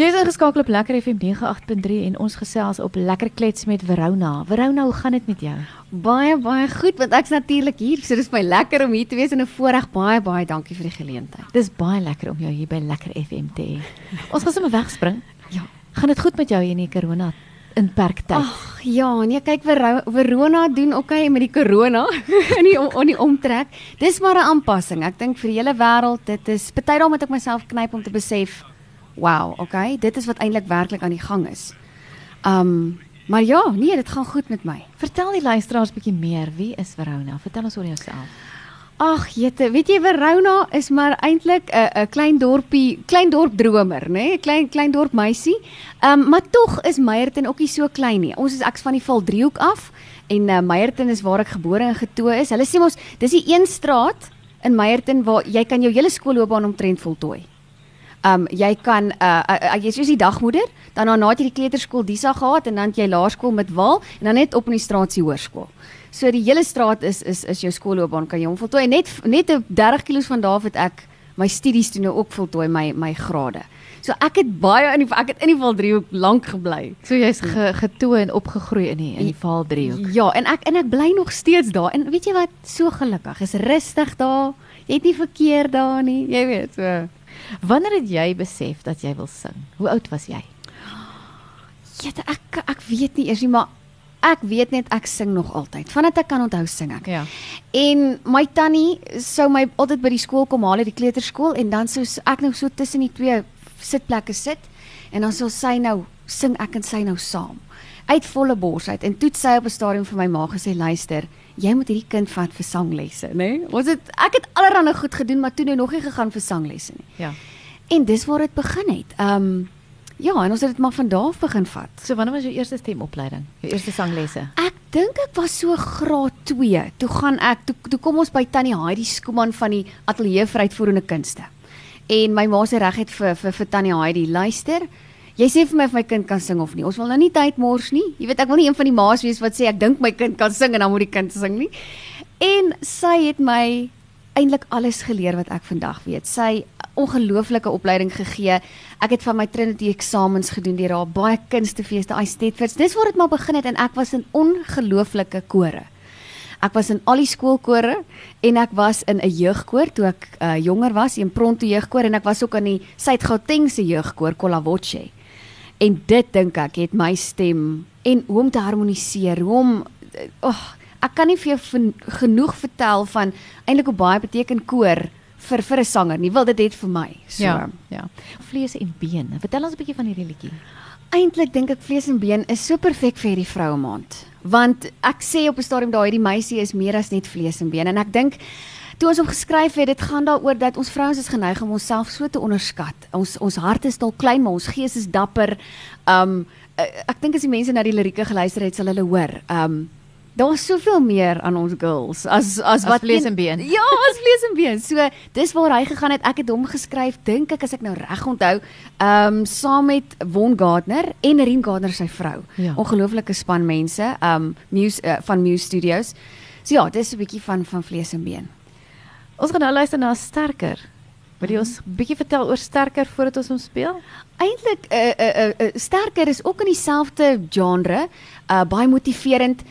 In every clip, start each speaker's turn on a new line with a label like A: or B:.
A: Jy is ingeskakel op Lekker FM 98.3 en ons gesels op Lekker Klets met Verona. Verona, hoe gaan dit met jou?
B: Baie baie goed want ek's natuurlik hier. So dis my lekker om hier te wees en 'n voorreg. Baie baie dankie vir die geleentheid.
A: Dis baie lekker om jou hier by Lekker FM te hê. Ons gaan sommer wegspring.
B: Ja.
A: Gaan dit goed met jou hier in die corona in perktyd?
B: Ag ja, nee, kyk Vero- Verona doen okay met die corona in die on die omtrek. Dis maar 'n aanpassing. Ek dink vir die hele wêreld, dit is baie daarom moet ek myself knyp om te besef, wow, okay, dit is wat eintlik werklik aan die gang is. Um maar ja, nee, dit gaan goed met my.
A: Vertel die luisteraars bietjie meer. Wie is Verona? Vertel ons oor jouself.
B: Ag, jette, weet jy Verona is maar eintlik 'n 'n klein dorpie, klein dorp dromer, nê? Nee? Klein klein dorp meisie. Ehm um, maar tog is Meyerton ook nie so klein nie. Ons is ek's van die Valdriehoek af en uh, Meyerton is waar ek gebore en getoe is. Hulle sê mos dis die een straat in Meyerton waar jy kan jou hele skoolloopbaan omtrent voltooi. Um jy kan uh, uh, uh jy's soos die dagmoeder, dan daarna het jy die kleuterskool Disa gehad en dan het jy laerskool met Wal en dan net op in die straat se hoërskool. So die hele straat is is is jou skoolloopbaan kan jy hom voltooi. Net net 'n 30 km van daar af het ek my studies toe nou ook voltooi my my grade. So ek het baie in die ek het in die Valdriehoek lank gebly.
A: So jy's ge, getoe en opgegroei in die in die Vaal driehoek.
B: Ja, en ek en ek bly nog steeds daar. En weet jy wat? So gelukkig. Is rustig daar. Jy het nie verkeer daar nie. Jy weet so.
A: Wanneer het jy besef dat jy wil sing? Hoe oud was jy?
B: Jette, ek ek weet nie eers nie, maar ek weet net ek sing nog altyd. Vandat ek kan onthou sing ek.
A: Ja.
B: En my tannie sou my altyd by die skool kom haal, die kleuterskool en dan sou ek nou so tussen die twee sitplekke sit en dan sou sy nou sing ek en sy nou saam. Uit volle bors uit en toe het sy op 'n stadium vir my ma gesê luister, jy moet hierdie kind vat vir sanglesse, né? Nee? Ons het ek het allerhande goed gedoen, maar toe nou nog nie gegaan vir sanglesse nie.
A: Ja.
B: En dis waar dit begin het. Ehm um, ja, en ons het dit maar van daar af begin vat.
A: So wanneer was jou eerste stemopleiding? Jou eerste sanglesse?
B: Ek dink ek was so graad 2. Toe gaan ek toe, toe kom ons by Tannie Heidi Skooman van die Ateljee vir Uitvoerende Kunste. En my ma sê regtig vir vir vir Tannie Heidi, luister, jy sê vir my of my kind kan sing of nie. Ons wil nou nie tyd mors nie. Jy weet ek wil nie een van die ma's wees wat sê ek dink my kind kan sing en dan moet die kind sing nie. En sy het my eintlik alles geleer wat ek vandag weet. Sy ongelooflike opleiding gegee. Ek het van my Trinity eksamens gedoen deur haar baie kunstefeeste, I Stedfords. Dis waar dit maar begin het en ek was in ongelooflike kore. Ek was in al die skoolkore en ek was in 'n jeugkoor toe ek uh, jonger was, in Pronto jeugkoor en ek was ook in die Suid-Gautengse jeugkoor Kolawoche. En dit dink ek het my stem en hoe om te harmoniseer, hoe om oh, ek kan nie vir jou genoeg vertel van eintlik hoe baie beteken koor vir vir 'n sanger nie. Wel dit het vir my. So.
A: ja. ja. Vlees en been. Vertel ons 'n bietjie van hierdie liedjie.
B: Eintlik dink ek vlees en been is so perfek vir hierdie vroue maand. Want ek sê op 'n stadium daai hierdie meisie is meer as net vlees en been en ek dink toe ons hom geskryf het, dit gaan daaroor dat ons vrouens is geneig om onsself so te onderskat. Ons ons hart is dalk klein, maar ons gees is dapper. Um ek dink as die mense na die lirieke geluister het, sal hulle hoor. Um Daar's soveel meer aan ons girls as as,
A: As
B: wat
A: vlees en been.
B: Ja, as vlees en been. So dis waar hy gegaan het. Ek het hom geskryf, dink ek as ek nou reg onthou, ehm um, saam met Von Gardner en Rien Gardner sy vrou.
A: Ja.
B: Ongelooflike span mense, ehm um, Muse uh, van Muse Studios. So ja, dis 'n bietjie van van vlees en been.
A: Ons gaan nou luister na Sterker. Wil jy ons bietjie vertel oor Sterker voordat ons hom speel?
B: Eintlik 'n uh, 'n uh, 'n uh, uh, sterker is ook in dieselfde genre, uh baie motiverend.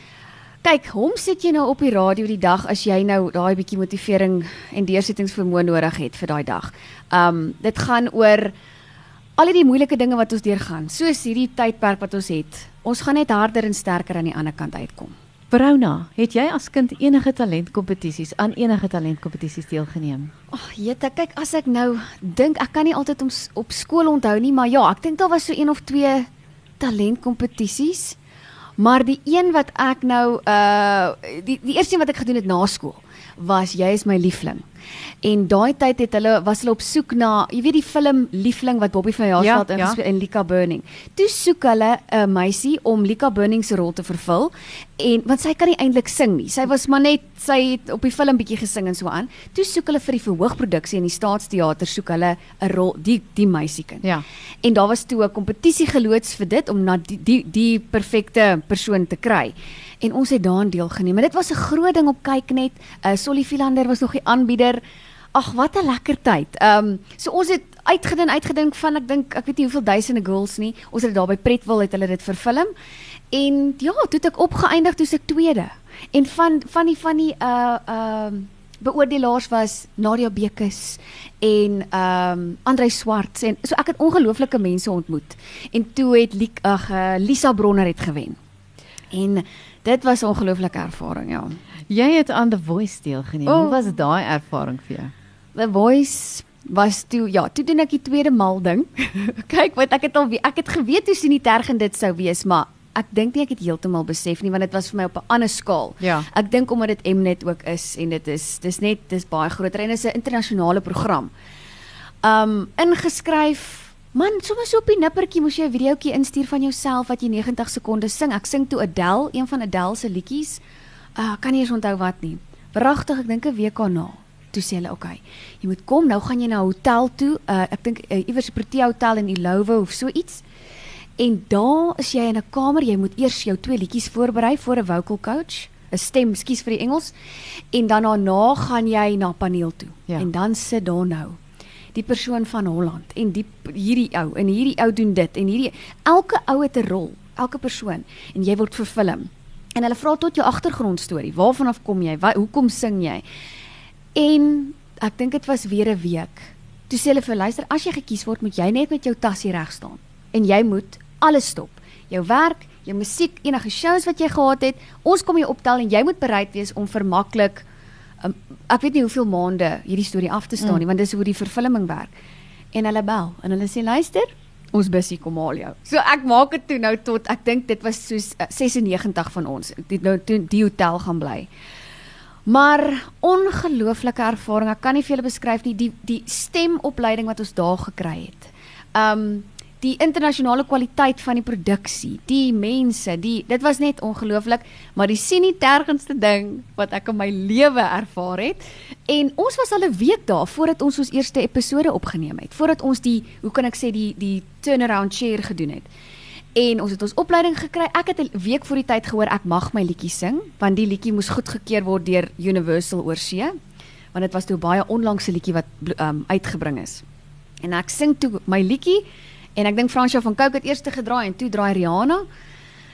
B: Kyk, hom sit jy nou op die radio die dag as jy nou daai bietjie motivering en deursettingsvermoë nodig het vir daai dag. Um dit gaan oor al die moeilike dinge wat ons deurgaan, soos hierdie tydperk wat ons het. Ons gaan net harder en sterker aan die ander kant uitkom.
A: Verona, het jy as kind enige talentkompetisies aan enige talentkompetisies deelgeneem?
B: Ag, oh, jette, kyk as ek nou dink, ek kan nie altyd om, op skool onthou nie, maar ja, ek dink daar was so een of twee talentkompetisies. Maar die een wat ek nou uh die die eerste een wat ek gedoen het na skool was jy is my liefling. En daai tyd het hulle was hulle op soek na, jy weet die film Liefling wat Bobby van Jaarsveld
A: Ja, ja.
B: ingespeel en Lika Burning. Toe soek hulle 'n meisie om Lika Burning se rol te vervul en want sy kan nie eintlik sing nie. Sy was maar net sy het op die film bietjie gesing en so aan. Toe soek hulle vir die verhoogproduksie in die Staatsteater soek hulle 'n rol die die meisiekind.
A: Ja.
B: En daar was toe 'n kompetisie geloods vir dit om na die die, die perfekte persoon te kry. En ons het daaraan deelgeneem. En dit was 'n groot ding op kyknet. Uh Solly Philander was nog die aanbieder. Ag, wat 'n lekker tyd. Ehm um, so ons het uitgedink uitgedink van ek dink ek weet nie hoeveel duisende girls nie. Ons het dit daar by Pretwil het hulle dit verfilm. En ja, toe het ek opgeëindig toe ek tweede. En van van die van die uh ehm uh, beoordelaars was Nadia Bekes en ehm um, Andrei Swart en so ek het ongelooflike mense ontmoet. En toe het Lik, ag uh, Lisa Bronner het gewen. En dit was 'n ongelooflike ervaring, ja.
A: Jy het aan The Voice deelgeneem. Oh. Hoe was daai ervaring vir jou?
B: The Voice was toe ja, toe doen ek die tweede mal ding. Kyk, wat ek het al ek het geweet hoe sien die terg en dit sou wees, maar ek dink nie ek het heeltemal besef nie want dit was vir my op 'n ander skaal.
A: Ja.
B: Ek dink omdat dit Mnet ook is en dit is dis net dis baie groter en dit is 'n internasionale program. Um ingeskryf Man, sommer so op die nippertjie moes jy 'n videoetjie instuur van jouself wat jy 90 sekondes sing. Ek sing toe Adele, een van Adele se liedjies. Uh kan nie eens onthou wat nie. Pragtig, ek dink 'n week daarna. Toe sê hulle, "Oké, okay, jy moet kom, nou gaan jy na 'n hotel toe. Uh ek dink uh, iewers 'n Protea hotel in Ilowo of so iets." En daar is jy in 'n kamer, jy moet eers jou twee liedjies voorberei vir 'n vocal coach, 'n stem, skuis vir die Engels. En dan daarna gaan jy na paneel toe.
A: Ja.
B: En dan sit daar nou die persoon van Holland en die hierdie ou en hierdie ou doen dit en hierdie elke ou het 'n rol, elke persoon en jy word vervilm. En hulle vra tot jou agtergrondstorie. Waarvan af kom jy? Waar hoekom sing jy? En ek dink dit was weer 'n week. Toe sê hulle vir luister, as jy gekies word, moet jy net met jou tassie reg staan en jy moet alles stop. Jou werk, jou musiek, enige shows wat jy gehad het, ons kom jou optel en jy moet bereid wees om vermaklik um, ek weet nie hoeveel maande hierdie storie af te staan mm. nie, want dis hoe die vervulling werk. En hulle bel en hulle sê luister, ons busie kom haal jou. So ek maak dit toe nou tot ek dink dit was soos uh, 96 van ons die nou toe die hotel gaan bly. Maar ongelooflike ervaring, ek kan nie vir julle beskryf nie die die stemopleiding wat ons daar gekry het. Um die internasionale kwaliteit van die produksie, die mense, die dit was net ongelooflik, maar die sien nie tergendste ding wat ek in my lewe ervaar het. En ons was al 'n week daar voordat ons ons eerste episode opgeneem het, voordat ons die hoe kan ek sê die die turnaround share gedoen het. En ons het ons opleiding gekry. Ek het 'n week voor die tyd gehoor ek mag my liedjie sing, want die liedjie moes goedgekeur word deur Universal oorsee, want dit was toe baie onlangse liedjie wat um, uitgebring is. En ek sing toe my liedjie En ek dink Fransjo van Cooke het eers te gedraai en toe draai Rihanna.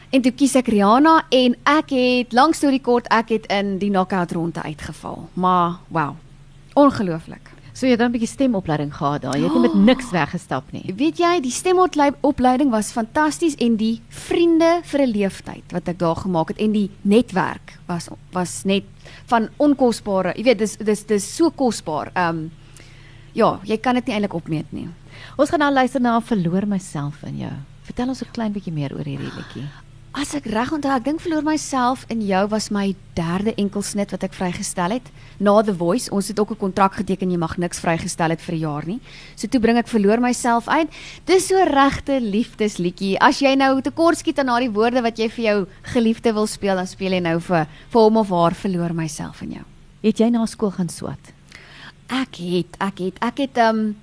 B: En toe kies ek Rihanna en ek het lank storie kort ek het in die knockout ronde uitgeval. Maar wow. Ongelooflik.
A: So jy het dan 'n bietjie stemopleiding gehad daar. Jy het nie met niks weggestap nie.
B: Weet jy, die stemopleiding was fantasties en die vriende vir 'n leeftyd wat ek daar gemaak het en die netwerk was was net van onkosbare. Jy weet, dis dis dis so kosbaar. Ehm um, ja, jy kan dit nie eintlik opmeet nie.
A: Ons gaan nou luister na verloor myself in jou. Vertel ons 'n klein bietjie meer oor hierdie liedjie.
B: As ek reg onthou, ek dink verloor myself in jou was my derde enkelsnit wat ek vrygestel het na The Voice. Ons het ook 'n kontrak geteken jy mag niks vrygestel het vir 'n jaar nie. So toe bring ek verloor myself uit. Dis so regte liefdesliedjie. As jy nou tekort skiet aan daardie woorde wat jy vir jou geliefde wil speel, dan speel jy nou vir vir hom of haar verloor myself in jou.
A: Het jy na skool gaan swat?
B: Ek het, ek het, ek het ehm um,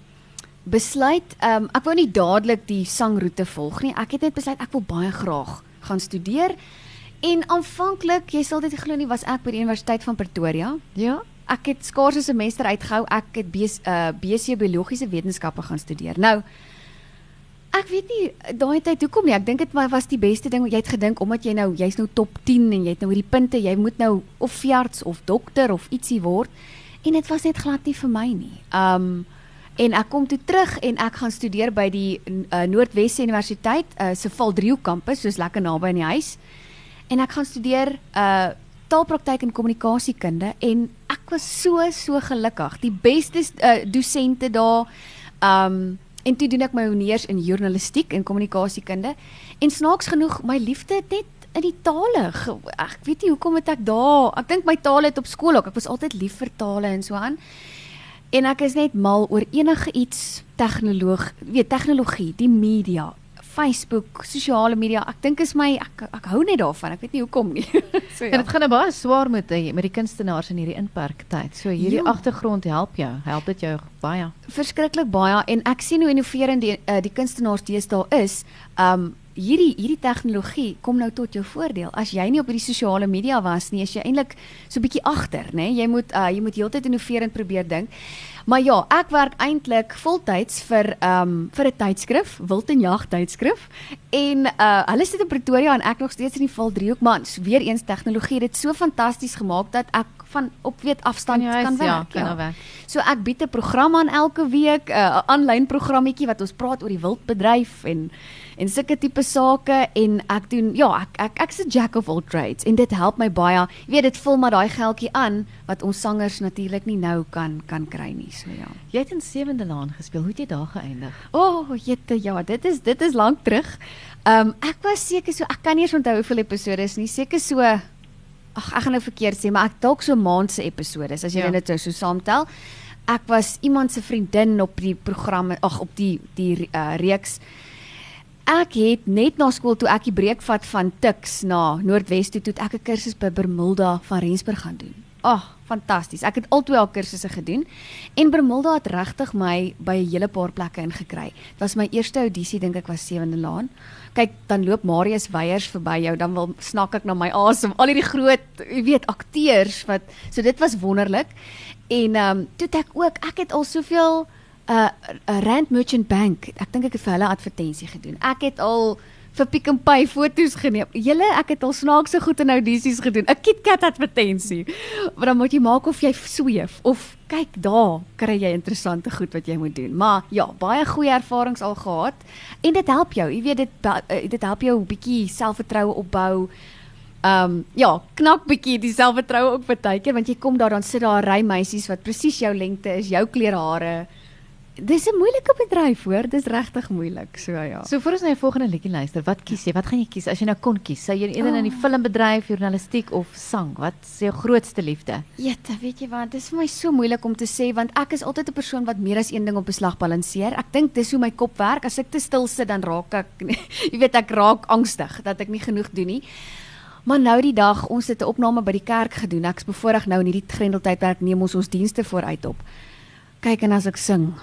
B: besluit um, ek wou nie dadelik die sangroete volg nie. Ek het net besluit ek wil baie graag gaan studeer. En aanvanklik, jy sal dit glo nie, was ek by die Universiteit van Pretoria.
A: Ja.
B: Ek het skaars 'n semester uitgehou. Ek het BC uh, BC biologiese wetenskappe gaan studeer. Nou Ek weet nie daai tyd hoekom nie. Ek dink dit was die beste ding wat jy het gedink omdat jy nou jy's nou top 10 en jy het nou hierdie punte. Jy moet nou of veearts of dokter of ietsie word. En dit was net glad nie vir my nie. Um En ek kom toe terug en ek gaan studeer by die uh, Noordwes Universiteit uh, se Valdrio kampus, soos lekker naby aan die huis. En ek gaan studeer uh taalpraktyk en kommunikasiekunde en ek was so so gelukkig. Die beste uh, dosente daar. Um en toe doen ek my honeurs in journalistiek en kommunikasiekunde. En snaaks genoeg, my liefde het net in die tale. Ek weet nie hoekom het ek daar. Ek dink my tale het op skool ook. Ek was altyd lief vir tale en so aan. En ek is net mal oor enige iets tegnoloog, weet tegnologie, die media, Facebook, sosiale media. Ek dink is my ek ek hou net daarvan. Ek weet nie hoekom nie.
A: so ja. En dit gaan nou baie swaar met met die kunstenaars in hierdie inperktyd. So hierdie ja. agtergrond help jou. Help dit jou baie?
B: Verskriklik baie en ek sien hoe innoverend die uh, die kunstenaars deesdae is. Um hierdie hierdie tegnologie kom nou tot jou voordeel. As jy nie op hierdie sosiale media was nie, is jy eintlik so 'n bietjie agter, né? Jy moet uh, jy moet heeltyd innoverend probeer dink. Maar ja, ek werk eintlik voltyds vir ehm um, vir 'n tydskrif, Wild en Jag tydskrif. En uh hulle sit in Pretoria en ek nog steeds in die Val Driehoek, maar weer eens tegnologie het dit so fantasties gemaak dat ek van op weet afstand
A: Kan jy
B: kan
A: huis- ja,
B: werk.
A: kan nou werk.
B: So ek bied 'n program aan elke week, 'n uh, aanlyn programmetjie wat ons praat oor die wildbedryf en en sulke tipe sake en ek doen ja, ek ek ek's 'n jack of all trades en dit help my baie. Jy weet dit vul maar daai geldjie aan wat ons sangers natuurlik nie nou kan kan kry nie. So ja.
A: Jy het in Sewende Laan gespeel. Hoe het jy daar geëindig?
B: O, oh, jette, ja, dit is dit is lank terug. Ehm um, ek was seker so ek kan nie eens onthou hoeveel episode is nie. Seker so Ag, ek gaan nou verkeerd sê, maar ek dalk so maand se episode as jy
A: Ja.
B: dit nou so saamtel. Ek was iemand se vriendin op die programme, ag op die die uh, reeks. Ek het net na skool toe ek die breek vat van Tuks na Noordwes toe, toe ek 'n kursus by Bermulda van Rensburg gaan doen. Ag, fantasties. Ek het al twee al kursusse gedoen en Bermulda het regtig my by 'n hele paar plekke ingekry. Dit was my eerste audisie dink ek was Sewende Laan. Kyk, dan loop Marius Weyers verby jou, dan wil snak ek na my asem. Al hierdie groot, jy weet, akteurs wat so dit was wonderlik. En ehm um, toe ek ook, ek het al soveel uh, uh Rand Merchant Bank. Ek dink ek het vir hulle advertensie gedoen. Ek het al vir Pick n Pay foto's geneem. Julle, ek het al snaakse goed in audisies gedoen. 'n KitKat advertensie. Maar dan moet jy maak of jy sweef of kyk daar kry jy interessante goed wat jy moet doen. Maar ja, baie goeie ervarings al gehad en dit help jou. Jy weet dit uh, dit help jou 'n bietjie selfvertroue opbou. Ehm um, ja, knak bietjie die selfvertroue ook partykeer want jy kom daar dan sit daar 'n ry meisies wat presies jou lengte is, jou klere hare. Dis 'n moeilike bedryf hoor, dis regtig moeilik. So ja.
A: So voor ons na die volgende liedjie luister, wat kies jy? Wat gaan jy kies as jy nou kon kies? Sou jy eerder in die filmbedryf, journalistiek of sang? Wat is jou grootste liefde?
B: Jette, weet jy wat, dis vir my so moeilik om te sê want ek is altyd 'n persoon wat meer as een ding op beslag balanseer. Ek dink dis hoe my kop werk. As ek te stil sit dan raak ek jy weet ek raak angstig dat ek nie genoeg doen nie. Maar nou die dag, ons het 'n opname by die kerk gedoen. Ek's bevoorreg nou in hierdie grendeltydperk neem ons ons dienste vooruit op. Kyk en as ek sing,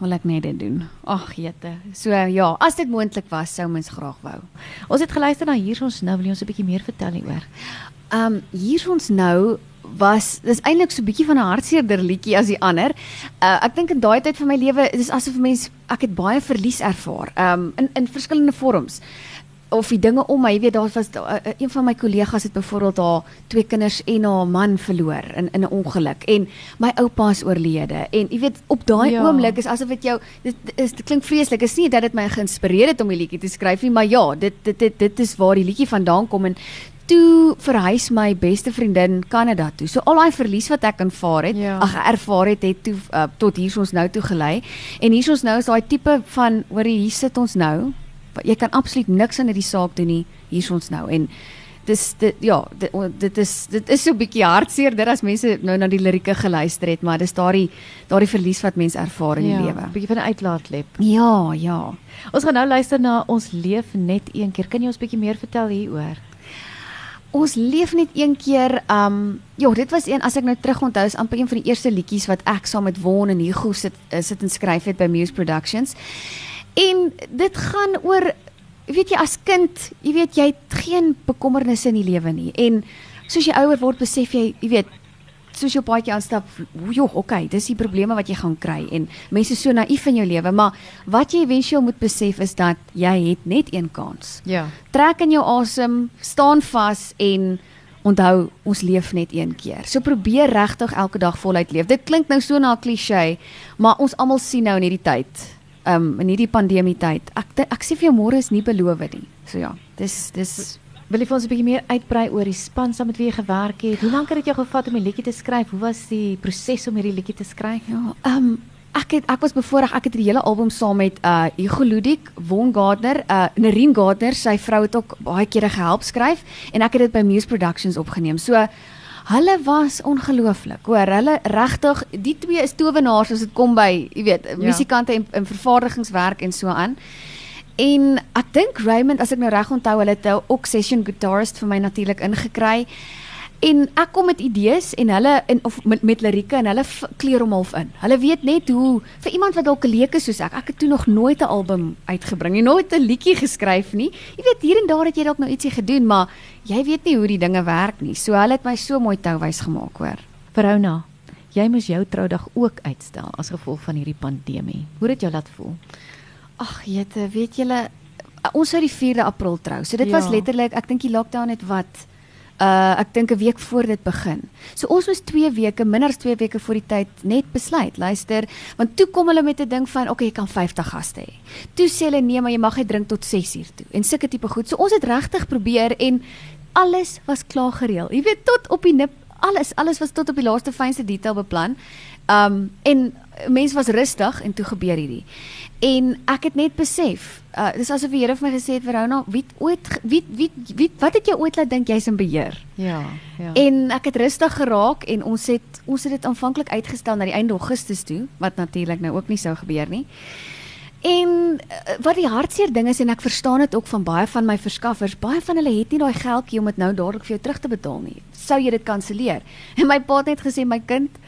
B: wil ek net dit doen. Ag, jette. So ja, as dit moontlik was, sou mens graag wou.
A: Ons het geluister na hier ons nou, wil jy ons 'n bietjie meer vertel hieroor?
B: Um hier ons nou was dis eintlik so 'n bietjie van 'n hartseerder liedjie as die ander. Uh ek dink in daai tyd van my lewe dis asof mens ek het baie verlies ervaar. Um in in verskillende vorms of die dinge om my, jy weet daar was uh, een van my kollegas het byvoorbeeld haar twee kinders en haar man verloor in in 'n ongeluk en my oupa is oorlede en jy weet op daai
A: Ja.
B: ja. oomblik is asof dit jou dit is dit klink vreeslik is nie dat dit my geïnspireer het om die liedjie te skryf nie maar ja dit dit dit, dit is waar die liedjie vandaan kom en toe verhuis my beste vriendin Kanada toe. So al daai verlies wat ek aanvaar het,
A: Ja.
B: ag ervaar het, het toe uh, tot hier ons nou toe gelei. En hier ons nou is daai tipe van hoorie hier sit ons nou. Jy kan absoluut niks aan hierdie saak doen nie. Hier is ons nou en dis dit ja, dit, dit is dit is so 'n bietjie hartseerder as mense nou na die lirieke geluister het, maar dis daardie daardie verlies wat mense ervaar in die lewe.
A: 'n bietjie van 'n uitlaatklep.
B: Ja, ja.
A: Ons gaan nou luister na ons leef net een keer. Kan jy ons bietjie meer vertel hieroor?
B: Ons leef net een keer. Um ja, dit was een as ek nou terug onthou, is amper een van die eerste liedjies wat ek saam met Won en Hugo sit uh, sit en skryf het by Muse Productions. En dit gaan oor weet jy as kind, jy weet jy het geen bekommernisse in die lewe nie. En soos jy ouer word, besef jy, jy weet soos jy op paadjie aanstap, joh, okay, dis die probleme wat jy gaan kry en mense is so naïef in jou lewe, maar wat jy éventueel moet besef is dat jy het net een kans
A: Ja.
B: trek in jou asem, staan vas en onthou ons leef net een keer. So probeer regtig elke dag voluit leef. Dit klink nou so na 'n kliseë, maar ons almal sien nou in hierdie tyd, um in hierdie pandemie tyd. Ek ek sê vir jou môre is nie beloof nie. So ja, dis dis
A: Wil jy vir ons 'n bietjie meer uitbrei oor die span saam met wie jy gewerk het? Hoe lank het dit jou gevat om die liedjie te skryf? Hoe was die proses om hierdie liedjie te skryf?
B: ja, um ek het ek was bevoorreg ek het die hele album saam met uh Hugo Ludik, Won Gardner, uh Nerine Gardner, sy vrou het ook baie kere gehelp skryf en ek het dit by Muse Productions opgeneem. So Hulle was ongelooflik. Hoor, hulle regtig, die twee is towenaars as dit kom by, jy weet, ja. musikante en, en vervaardigingswerk en so aan. En ek dink Raymond, as ek nou reg onthou, hulle het 'n ook session guitarist vir my natuurlik ingekry. En ek kom met idees en hulle en of met, met lirieke en hulle kleur hom half in. Hulle weet net hoe vir iemand wat dalk 'n leek is soos ek. Ek het toe nog nooit 'n album uitgebring nie, nooit 'n liedjie geskryf nie. Jy weet hier en daar het jy dalk nou ietsie gedoen, maar jy weet nie hoe die dinge werk nie. So hulle het my so mooi touwys gemaak, hoor.
A: Verona, jy moes jou troudag ook uitstel as gevolg van hierdie pandemie. Hoe het dit jou laat voel?
B: Ag, jette, weet julle, ons sou die 4de April trou. So dit ja. was letterlik, ek dink die lockdown het wat uh ek dink 'n week voor dit begin. So ons moes 2 weke, minder as 2 weke voor die tyd net besluit. Luister, want toe kom hulle met 'n ding van, okay, jy kan 50 gaste hê. Toe sê hulle nee, maar jy mag net drink tot 6 uur toe. En sulke tipe goed. So ons het regtig probeer en alles was klaar gereël. Jy weet tot op die nip, alles, alles was tot op die laaste fynste detail beplan. Um en mense was rustig en toe gebeur hierdie. En ek het net besef, uh, dis asof die Here vir my gesê het Verona, wie ooit wie wie wie wat het jy ooit laat dink jy's in beheer?
A: Ja, ja.
B: En ek het rustig geraak en ons het ons het dit aanvanklik uitgestel na die einde Augustus toe, wat natuurlik nou ook nie sou gebeur nie. En uh, wat die hartseer ding is en ek verstaan dit ook van baie van my verskaffers, baie van hulle het nie daai geldjie om dit nou dadelik vir jou terug te betaal nie. Sou jy dit kanselleer? En my pa het net gesê my kind,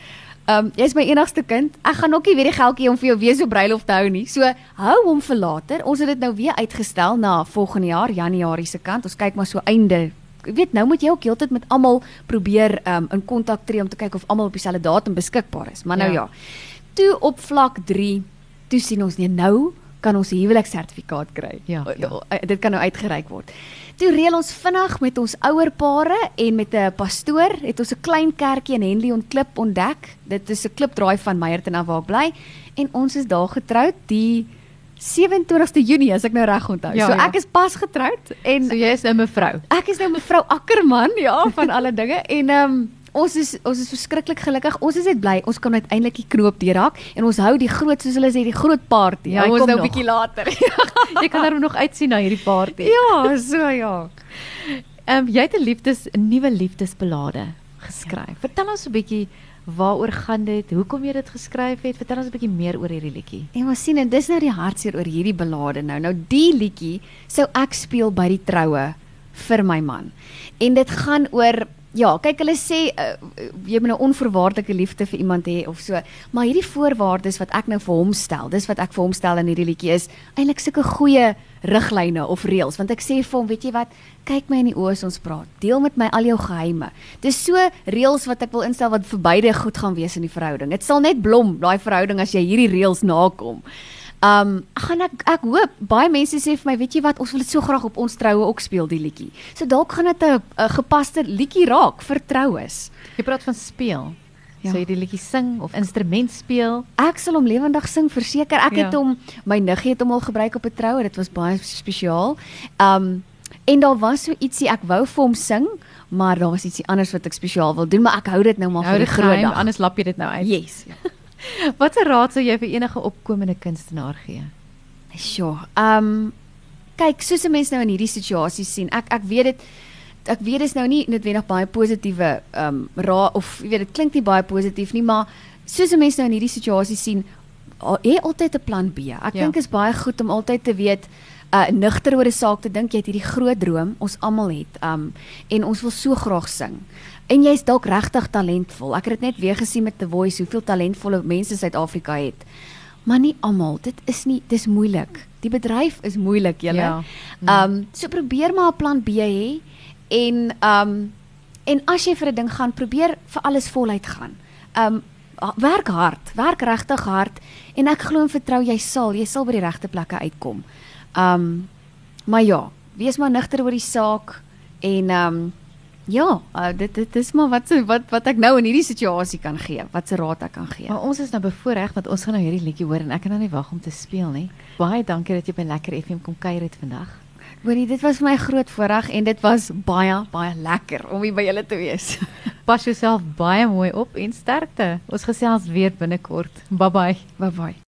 B: Ehm um, jy's my enigste kind. Ek gaan ook nie weer die geldjie om vir jou weer so bruiloft te hou nie. So hou hom vir later. Ons het dit nou weer uitgestel na volgende jaar, Januarie se kant. Ons kyk maar so einde. Ek weet nou moet jy ook heeltyd met almal probeer ehm um, in kontak tree om te kyk of almal op dieselfde datum beskikbaar is. Maar nou ja. ja. Toe op vlak 3, toe sien ons nee nou kan ons 'n huweliksertifikaat kry.
A: Ja, ja.
B: Dit kan nou uitgereik word. Toe reël ons vinnig met ons ouer pare en met 'n pastoor het ons 'n klein kerkie in Henley ontklip ontdek. Dit is 'n klipdraai van Meyerton af waar ek bly en ons is daar getroud die 27ste Junie as ek nou reg onthou. Ja, so ek ja. is pas getroud en
A: so jy is nou mevrou.
B: Ek is nou mevrou Akkerman, ja, van alle dinge en ehm um, ons is ons is verskriklik gelukkig. Ons is net bly ons kan uiteindelik die knoop deurhak en ons hou die groot soos hulle sê die groot party.
A: Ja, ons nou 'n bietjie later. jy kan dan nog uitsien na hierdie party.
B: Ja, so ja.
A: Ehm um, jy het 'n liefdes 'n nuwe liefdesbelade geskryf. Ja. Vertel ons 'n bietjie waaroor gaan dit? Hoekom jy dit geskryf het? Vertel ons 'n bietjie meer oor hierdie liedjie.
B: En ons sien en dis nou die hartseer oor hierdie belade nou. Nou die liedjie sou ek speel by die troue vir my man. En dit gaan oor Ja, kyk hulle sê uh, jy moet 'n nou onvoorwaardelike liefde vir iemand hê of so. Maar hierdie voorwaardes wat ek nou vir hom stel, dis wat ek vir hom stel in hierdie liedjie is eintlik sulke goeie riglyne of reëls want ek sê vir hom, weet jy wat, kyk my in die oë as ons praat. Deel met my al jou geheime. Dis so reëls wat ek wil instel wat vir beide goed gaan wees in die verhouding. Dit sal net blom daai verhouding as jy hierdie reëls nakom. Um gaan ek ek hoop baie mense sê vir my, weet jy wat, ons wil dit so graag op ons troue ook speel die liedjie. So dalk gaan dit 'n gepaste liedjie raak vir troues.
A: Jy praat van speel. Ja. So jy die liedjie sing of instrument speel.
B: Ek sal hom lewendig sing verseker. Ek ja. het hom my niggie het hom al gebruik op 'n troue. Dit was baie spesiaal. Um en daar was so ietsie ek wou vir hom sing, maar daar was ietsie anders wat ek spesiaal wil doen, maar ek hou dit nou maar hou vir die groot dag.
A: Anders lap jy dit nou uit.
B: Yes. Ja.
A: Watter raad sou jy vir enige opkomende kunstenaar gee?
B: Sjoe. Ehm um, kyk, soos 'n mens nou in hierdie situasie sien, ek ek weet dit ek weet dit is nou nie noodwendig baie positiewe ehm um, raad of jy weet dit klink nie baie positief nie, maar soos 'n mens nou in hierdie situasie sien, hê altyd 'n plan B. Ek ja. dink is baie goed om altyd te weet uh nugter oor 'n saak te dink jy het hierdie groot droom ons almal het um en ons wil so graag sing En jy's dalk regtig talentvol. Ek het dit net weer gesien met The Voice hoeveel talentvolle mense Suid-Afrika het. Maar nie almal. Dit is nie dis moeilik. Die bedryf is moeilik, julle. Ja. Ehm ja. um, so probeer maar 'n plan B hê en ehm um, en as jy vir 'n ding gaan, probeer vir alles voluit gaan. Ehm um, werk hard, werk regtig hard en ek glo en vertrou jy sal, jy sal by die regte plekke uitkom. Ehm um, maar ja, wees maar nigter oor die saak en ehm um, Ja, uh, dit dit is maar wat wat wat ek nou in hierdie situasie kan gee. Wat se raad ek kan gee.
A: Maar ons is nou bevoorreg want ons gaan nou hierdie liedjie hoor en ek kan nou nie wag om te speel nie. Baie dankie dat jy by Lekker FM kom kuier het vandag.
B: Hoorie, dit was vir my groot voorreg en dit was baie baie lekker om hier by julle te wees.
A: Pas jouself baie mooi op en sterkte. Ons gesels weer binnekort. Bye bye.
B: Bye bye.